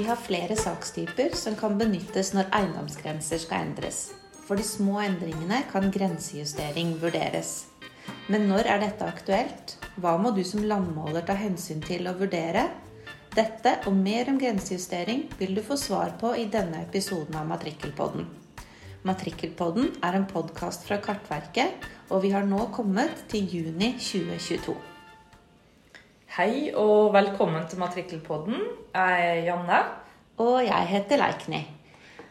Vi har flere sakstyper som kan benyttes når eiendomsgrenser skal endres. For de små endringene kan grensejustering vurderes. Men når er dette aktuelt? Hva må du som landmåler ta hensyn til og vurdere? Dette og mer om grensejustering vil du få svar på i denne episoden av Matrikkelpodden. Matrikkelpodden er en podkast fra Kartverket, og vi har nå kommet til juni 2022. Hei og velkommen til Matrikkelpodden. Jeg er Janne. Og jeg heter Leikny.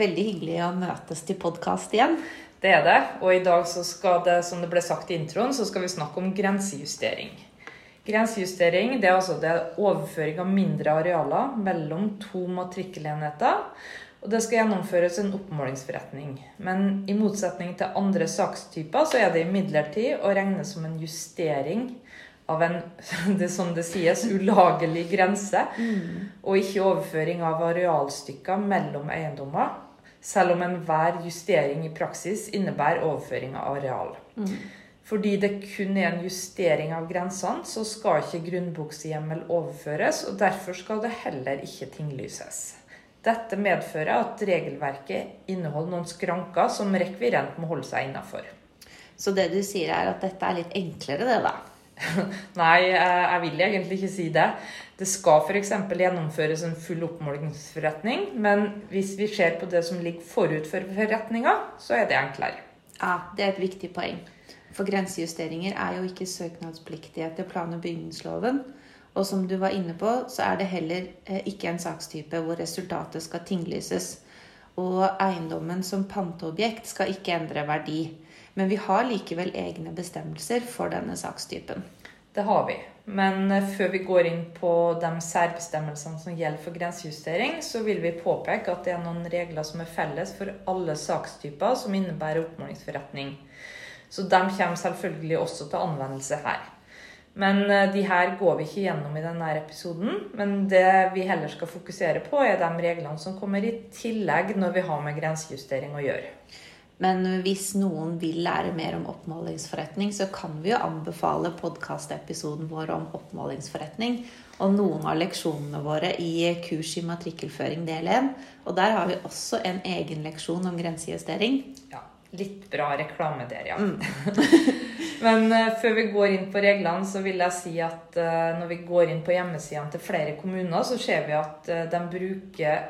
Veldig hyggelig å møtes til podkast igjen. Det er det. Og i dag så skal det, som det ble sagt i introen, så skal vi snakke om grensejustering. Grensejustering det er altså det overføring av mindre arealer mellom to matrikkelenheter. Og det skal gjennomføres en oppmålingsforretning. Men i motsetning til andre sakstyper så er det imidlertid å regne som en justering av en det som det sies, ulagelig grense. Mm. Og ikke overføring av arealstykker mellom eiendommer. Selv om enhver justering i praksis innebærer overføring av areal. Mm. Fordi det kun er en justering av grensene, så skal ikke grunnbokshjemmel overføres. Og derfor skal det heller ikke tinglyses. Dette medfører at regelverket inneholder noen skranker som rekvirent må holde seg innafor. Så det du sier er at dette er litt enklere, det da? Nei, jeg vil egentlig ikke si det. Det skal f.eks. gjennomføres en full oppmålingsforretning, men hvis vi ser på det som ligger forut for forretninga, så er det enklere. Ja, Det er et viktig poeng. For grensejusteringer er jo ikke søknadspliktige etter plan- og bygningsloven. Og som du var inne på, så er det heller eh, ikke en sakstype hvor resultatet skal tinglyses. Og eiendommen som panteobjekt skal ikke endre verdi. Men vi har likevel egne bestemmelser for denne sakstypen. Det har vi. Men eh, før vi går inn på de særbestemmelsene som gjelder for grensejustering, så vil vi påpeke at det er noen regler som er felles for alle sakstyper som innebærer oppmålingsforretning. Så de kommer selvfølgelig også til anvendelse her. Men eh, de her går vi ikke gjennom i denne episoden. Men det vi heller skal fokusere på, er de reglene som kommer i tillegg når vi har med grensejustering å gjøre. Men hvis noen vil lære mer om oppmålingsforretning, så kan vi jo anbefale podkastepisoden vår om oppmålingsforretning. Og noen av leksjonene våre i kurs i matrikkelføring del 1. Og der har vi også en egen leksjon om grensejustering. Ja, Litt bra reklame der, ja. Mm. Men uh, før vi går inn på reglene, så vil jeg si at uh, når vi går inn på hjemmesidene til flere kommuner, så ser vi at uh, de bruker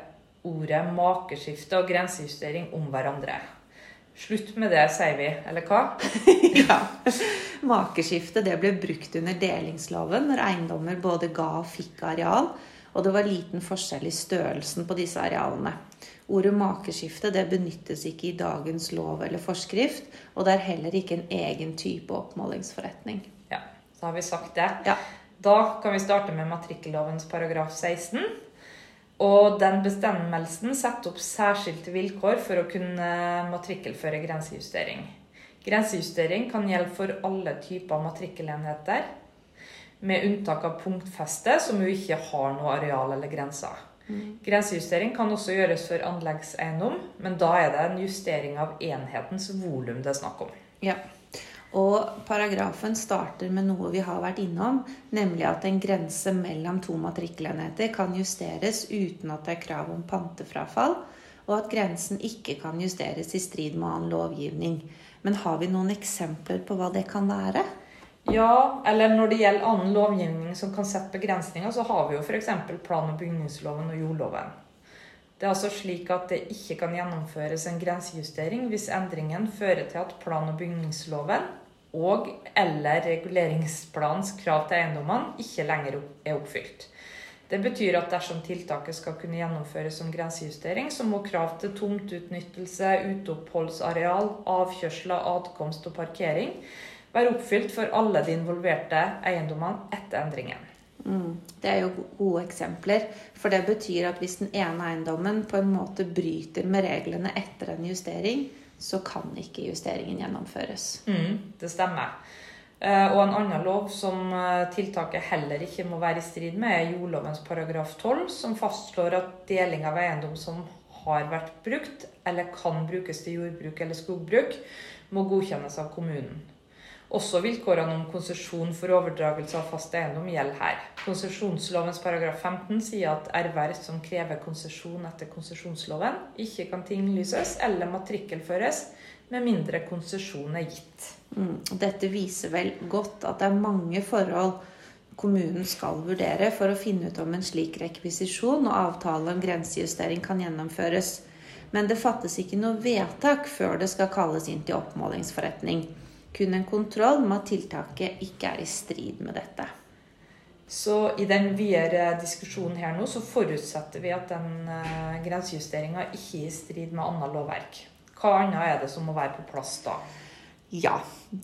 ordet makeskifte og grensejustering om hverandre. Slutt med det, sier vi, eller hva? ja. Makeskifte det ble brukt under delingsloven når eiendommer både ga og fikk areal, og det var liten forskjell i størrelsen på disse arealene. Ordet makeskifte det benyttes ikke i dagens lov eller forskrift, og det er heller ikke en egen type oppmålingsforretning. Ja, så har vi sagt det. Ja. Da kan vi starte med matrikkellovens paragraf 16. Og den bestemmelsen setter opp særskilte vilkår for å kunne matrikkelføre grensejustering. Grensejustering kan gjelde for alle typer matrikkelenheter, med unntak av punktfeste, som jo ikke har noe areal eller grenser. Mm. Grensejustering kan også gjøres for anleggseiendom, men da er det en justering av enhetens volum det er snakk om. Ja. Og paragrafen starter med noe vi har vært innom, nemlig at en grense mellom to matrikkelenheter kan justeres uten at det er krav om pantefrafall, og at grensen ikke kan justeres i strid med annen lovgivning. Men har vi noen eksempler på hva det kan være? Ja, eller når det gjelder annen lovgivning som kan sette begrensninger, så har vi jo f.eks. plan- og bygningsloven og jordloven. Det er altså slik at det ikke kan gjennomføres en grensejustering hvis endringen fører til at plan- og bygningsloven og eller reguleringsplanens krav til eiendommene ikke lenger er oppfylt. Det betyr at dersom tiltaket skal kunne gjennomføres som grensejustering, så må krav til tomteutnyttelse, uteoppholdsareal, avkjørsler, adkomst og parkering være oppfylt for alle de involverte eiendommene etter endringen. Mm. Det er jo gode eksempler. For det betyr at hvis den ene eiendommen på en måte bryter med reglene etter en justering, så kan ikke justeringen gjennomføres. Mm, det stemmer. Eh, og en annen lov som eh, tiltaket heller ikke må være i strid med, er jordlovens paragraf 12, som fastslår at deling av eiendom som har vært brukt, eller kan brukes til jordbruk eller skogbruk, må godkjennes av kommunen. Også vilkårene om konsesjon for overdragelse av fast eiendom gjelder her. Konsesjonslovens paragraf 15 sier at erverv som krever konsesjon etter konsesjonsloven, ikke kan tinglyses eller matrikkelføres med mindre konsesjon er gitt. Mm. Dette viser vel godt at det er mange forhold kommunen skal vurdere for å finne ut om en slik rekvisisjon og avtale om grensejustering kan gjennomføres. Men det fattes ikke noe vedtak før det skal kalles inn til oppmålingsforretning kun en kontroll med at tiltaket ikke er i strid med dette. Så i den videre diskusjonen her nå, så forutsetter vi at den uh, grensejusteringa ikke er i strid med annet lovverk. Hva annet er det som må være på plass da? Ja,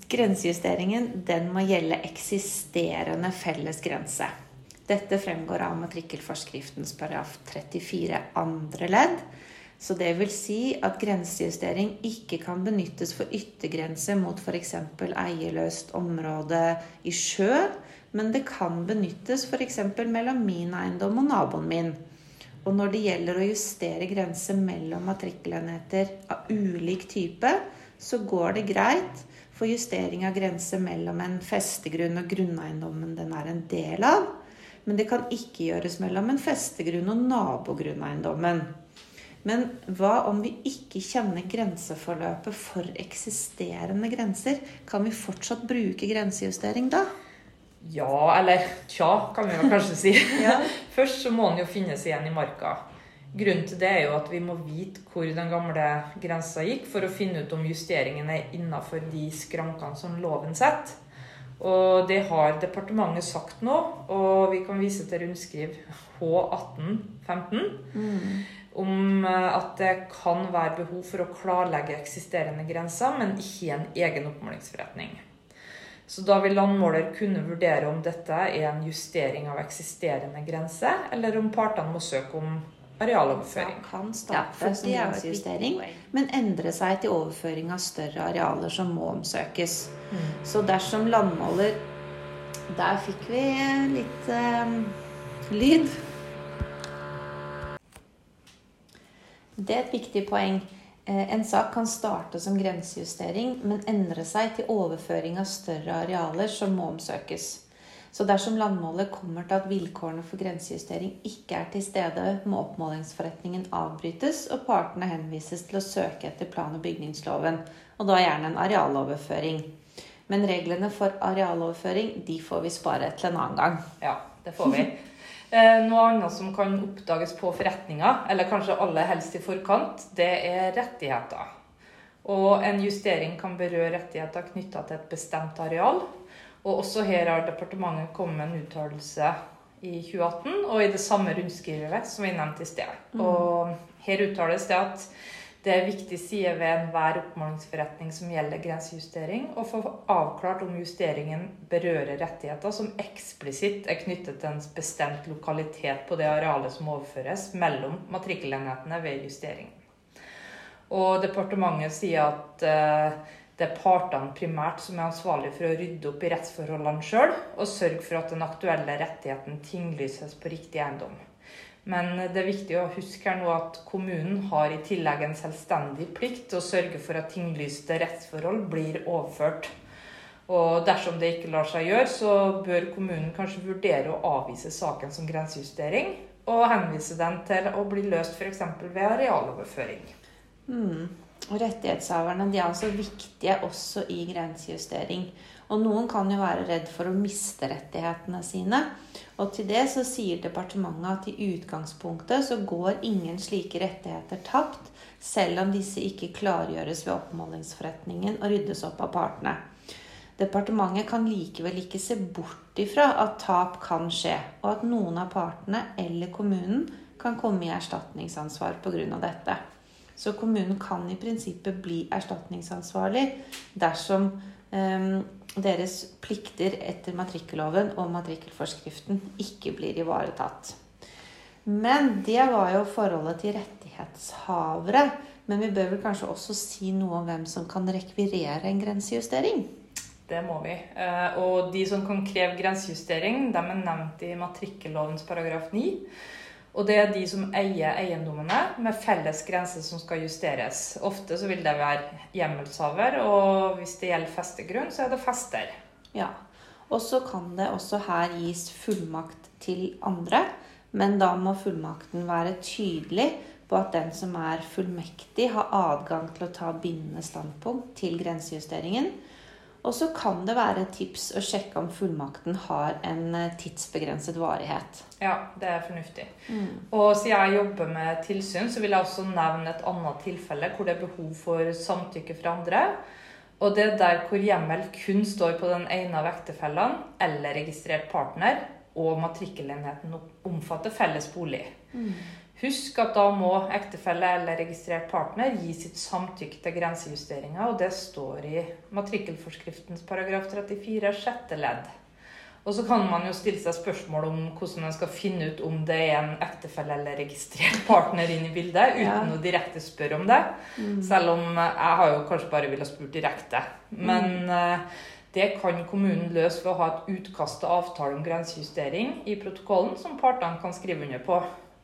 grensejusteringen den må gjelde eksisterende felles grense. Dette fremgår av matrikkelforskriftens paragraf 34 andre ledd så det vil si at grensejustering ikke kan benyttes for yttergrense mot f.eks. eierløst område i sjø, men det kan benyttes f.eks. mellom min eiendom og naboen min. Og når det gjelder å justere grenser mellom matrikkelenheter av ulik type, så går det greit for justering av grense mellom en festegrunn og grunneiendommen den er en del av. Men det kan ikke gjøres mellom en festegrunn og nabogrunneiendommen. Men hva om vi ikke kjenner grenseforløpet for eksisterende grenser? Kan vi fortsatt bruke grensejustering da? Ja, eller tja, kan vi jo kanskje si. ja. Først så må den jo finnes igjen i marka. Grunnen til det er jo at vi må vite hvor den gamle grensa gikk, for å finne ut om justeringen er innafor de skrankene som loven setter. Og det har departementet sagt nå, og vi kan vise til rundskriv H1815. Mm om eh, at det kan være behov for å klarlegge eksisterende grenser, men ikke i en egen oppmålingsforretning. Så da vil landmåler kunne vurdere om dette er en justering av eksisterende grense, eller om partene må søke om arealoverføring. Kan starte ja, som grensejustering, men endre seg til overføring av større arealer som må omsøkes. Mm. Så dersom landmåler Der fikk vi litt eh, lyd. Det er et viktig poeng. Eh, en sak kan starte som grensejustering, men endre seg til overføring av større arealer som må omsøkes. Så dersom landmålet kommer til at vilkårene for grensejustering ikke er til stede, må oppmålingsforretningen avbrytes, og partene henvises til å søke etter plan- og bygningsloven, og da gjerne en arealoverføring. Men reglene for arealoverføring de får vi spare til en annen gang. Ja, det får vi. Eh, noe annet som kan oppdages på forretninga, eller kanskje aller helst i forkant, det er rettigheter. Og en justering kan berøre rettigheter knytta til et bestemt areal. Og også her har departementet kommet med en uttalelse i 2018, og i det samme rundskrivet som vi nevnte i sted. Mm. Og her uttales det at det er viktig sider ved enhver oppmålingsforretning som gjelder grensejustering, å få avklart om justeringen berører rettigheter som eksplisitt er knyttet til en bestemt lokalitet på det arealet som overføres mellom matrikkelenhetene ved justering. Og departementet sier at uh, det er partene primært som er ansvarlige for å rydde opp i rettsforholdene sjøl, og sørge for at den aktuelle rettigheten tinglyses på riktig eiendom. Men det er viktig å huske her nå at kommunen har i tillegg en selvstendig plikt til å sørge for at tinglyste rettsforhold blir overført. Og dersom det ikke lar seg gjøre, så bør kommunen kanskje vurdere å avvise saken som grensejustering, og henvise den til å bli løst f.eks. ved arealoverføring. Mm. Og rettighetshaverne de er altså viktige også i grensejustering. Og noen kan jo være redd for å miste rettighetene sine. Og til det så sier departementet at i utgangspunktet så går ingen slike rettigheter tapt, selv om disse ikke klargjøres ved oppmålingsforretningen og ryddes opp av partene. Departementet kan likevel ikke se bort ifra at tap kan skje, og at noen av partene eller kommunen kan komme i erstatningsansvar pga. dette. Så kommunen kan i prinsippet bli erstatningsansvarlig dersom deres plikter etter matrikkelloven og matrikkelforskriften ikke blir ivaretatt. Men det var jo forholdet til rettighetshavere. Men vi bør vel kanskje også si noe om hvem som kan rekvirere en grensejustering? Det må vi. Eh, og de som kan kreve grensejustering, de er nevnt i matrikkellovens paragraf 9. Og det er de som eier eiendommene med felles grense som skal justeres. Ofte så vil det være hjemmelshaver, og hvis det gjelder festegrunn, så er det fester. Ja. Og så kan det også her gis fullmakt til andre, men da må fullmakten være tydelig på at den som er fullmektig, har adgang til å ta bindende standpunkt til grensejusteringen. Og så kan det være et tips å sjekke om fullmakten har en eh, tidsbegrenset varighet. Ja, det er fornuftig. Mm. Og siden jeg jobber med tilsyn, så vil jeg også nevne et annet tilfelle hvor det er behov for samtykke fra andre. Og det er der hvor hjemmel kun står på den ene av ektefellene eller registrert partner, og matrikkelenheten omfatter felles bolig. Mm. Husk at da må ektefelle eller registrert partner gi sitt samtykke til grensejusteringer, og det står i matrikkelforskriftens paragraf 34 sjette ledd. Og så kan man jo stille seg spørsmål om hvordan man skal finne ut om det er en ektefelle eller registrert partner inn i bildet, uten ja. å direkte spørre om det. Mm. Selv om jeg har jo kanskje bare ville spurt direkte. Men mm. Det kan kommunen løse ved å ha et utkast til avtale om grensejustering i protokollen som partene kan skrive under på.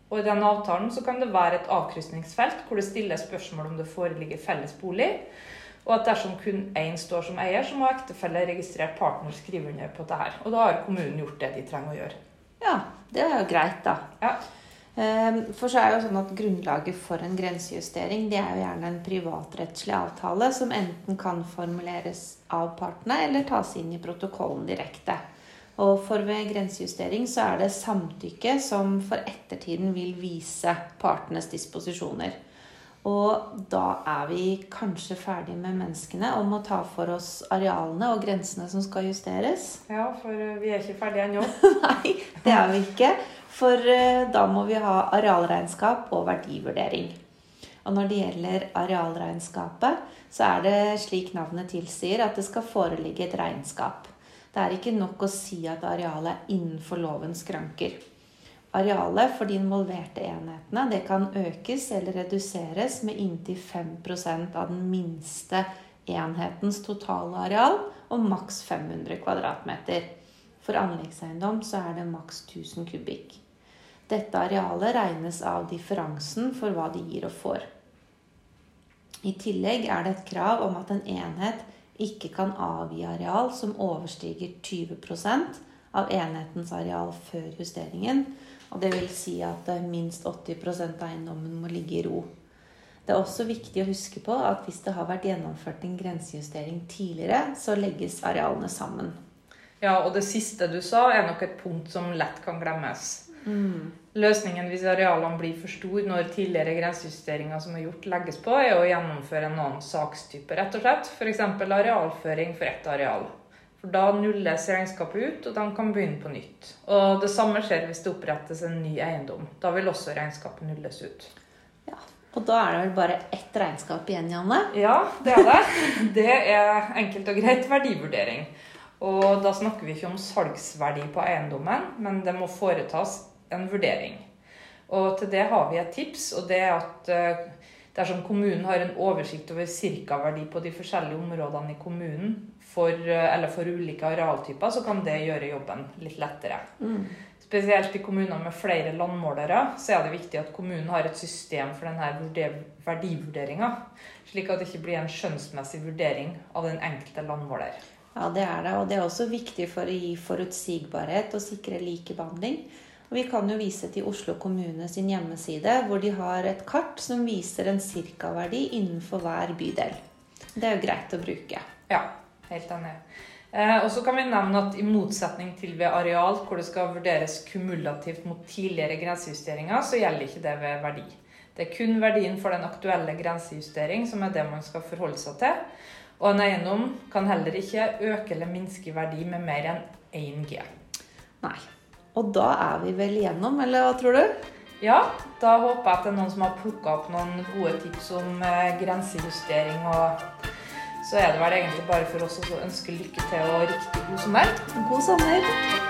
Og i den avtalen så kan det være et avkrysningsfelt hvor det stilles spørsmål om det foreligger felles bolig. Og at dersom kun én står som eier, så må ektefelle registrert partner skrive under på dette. Og da har kommunen gjort det de trenger å gjøre. Ja, det er jo greit, da. Ja. Ehm, for så er det jo sånn at Grunnlaget for en grensejustering det er jo gjerne en privatrettslig avtale som enten kan formuleres av partene eller tas inn i protokollen direkte. Og for ved grensejustering så er det samtykke som for ettertiden vil vise partenes disposisjoner. Og da er vi kanskje ferdig med menneskene om å ta for oss arealene og grensene som skal justeres. Ja, for eh, vi er ikke ferdige ennå. Nei, det er vi ikke. For eh, da må vi ha arealregnskap og verdivurdering. Og når det gjelder arealregnskapet, så er det slik navnet tilsier at det skal foreligge et regnskap. Det er ikke nok å si at arealet er innenfor lovens skranker. Arealet for de involverte enhetene det kan økes eller reduseres med inntil 5% av den minste enhetens totale areal og maks 500 kvm. For anleggseiendom så er det maks 1000 kubikk. Dette arealet regnes av differansen for hva de gir og får. I tillegg er det et krav om at en enhet ikke kan avgi areal som overstiger 20% av enhetens areal før justeringen. Og det vil si at minst 80% av eiendommen må ligge i ro. Det er også viktig å huske på at hvis det har vært gjennomført en grensejustering tidligere, så legges arealene sammen. Ja, og det siste du sa, er nok et punkt som lett kan glemmes. Mm. Løsningen hvis arealene blir for store når tidligere grensejusteringer som er gjort, legges på, er å gjennomføre en annen sakstype, rett og slett. F.eks. arealføring for ett areal. For Da nulles regnskapet ut, og de kan begynne på nytt. Og Det samme skjer hvis det opprettes en ny eiendom. Da vil også regnskapet nulles ut. Ja, Og da er det vel bare ett regnskap igjen, Janne? Ja, det er det. Det er enkelt og greit verdivurdering. Og da snakker vi ikke om salgsverdi på eiendommen, men det må foretas en vurdering. Og til det har vi et tips, og det er at eh, dersom kommunen har en oversikt over cirka-verdi på de forskjellige områdene i kommunen for, eh, eller for ulike arealtyper, så kan det gjøre jobben litt lettere. Mm. Spesielt i kommuner med flere landmålere så er det viktig at kommunen har et system for denne verdivurderinga, slik at det ikke blir en skjønnsmessig vurdering av den enkelte landmåler. Ja, det er det. Og det er også viktig for å gi forutsigbarhet og sikre likebehandling. Vi kan jo vise til Oslo kommune sin hjemmeside, hvor de har et kart som viser en cirka-verdi innenfor hver bydel. Det er jo greit å bruke. Ja, helt enig. Eh, og så kan vi nevne at i motsetning til ved areal, hvor det skal vurderes kumulativt mot tidligere grensejusteringer, så gjelder ikke det ved verdi. Det er kun verdien for den aktuelle grensejustering som er det man skal forholde seg til. Og en eiendom kan heller ikke øke eller minske verdi med mer enn 1 G. Nei. Og da er vi vel igjennom, eller hva tror du? Ja, da håper jeg at det er noen som har plukka opp noen gode tips om eh, grensejustering. Og så er det vel egentlig bare for oss å ønske lykke til og riktig god sommer. God sommer.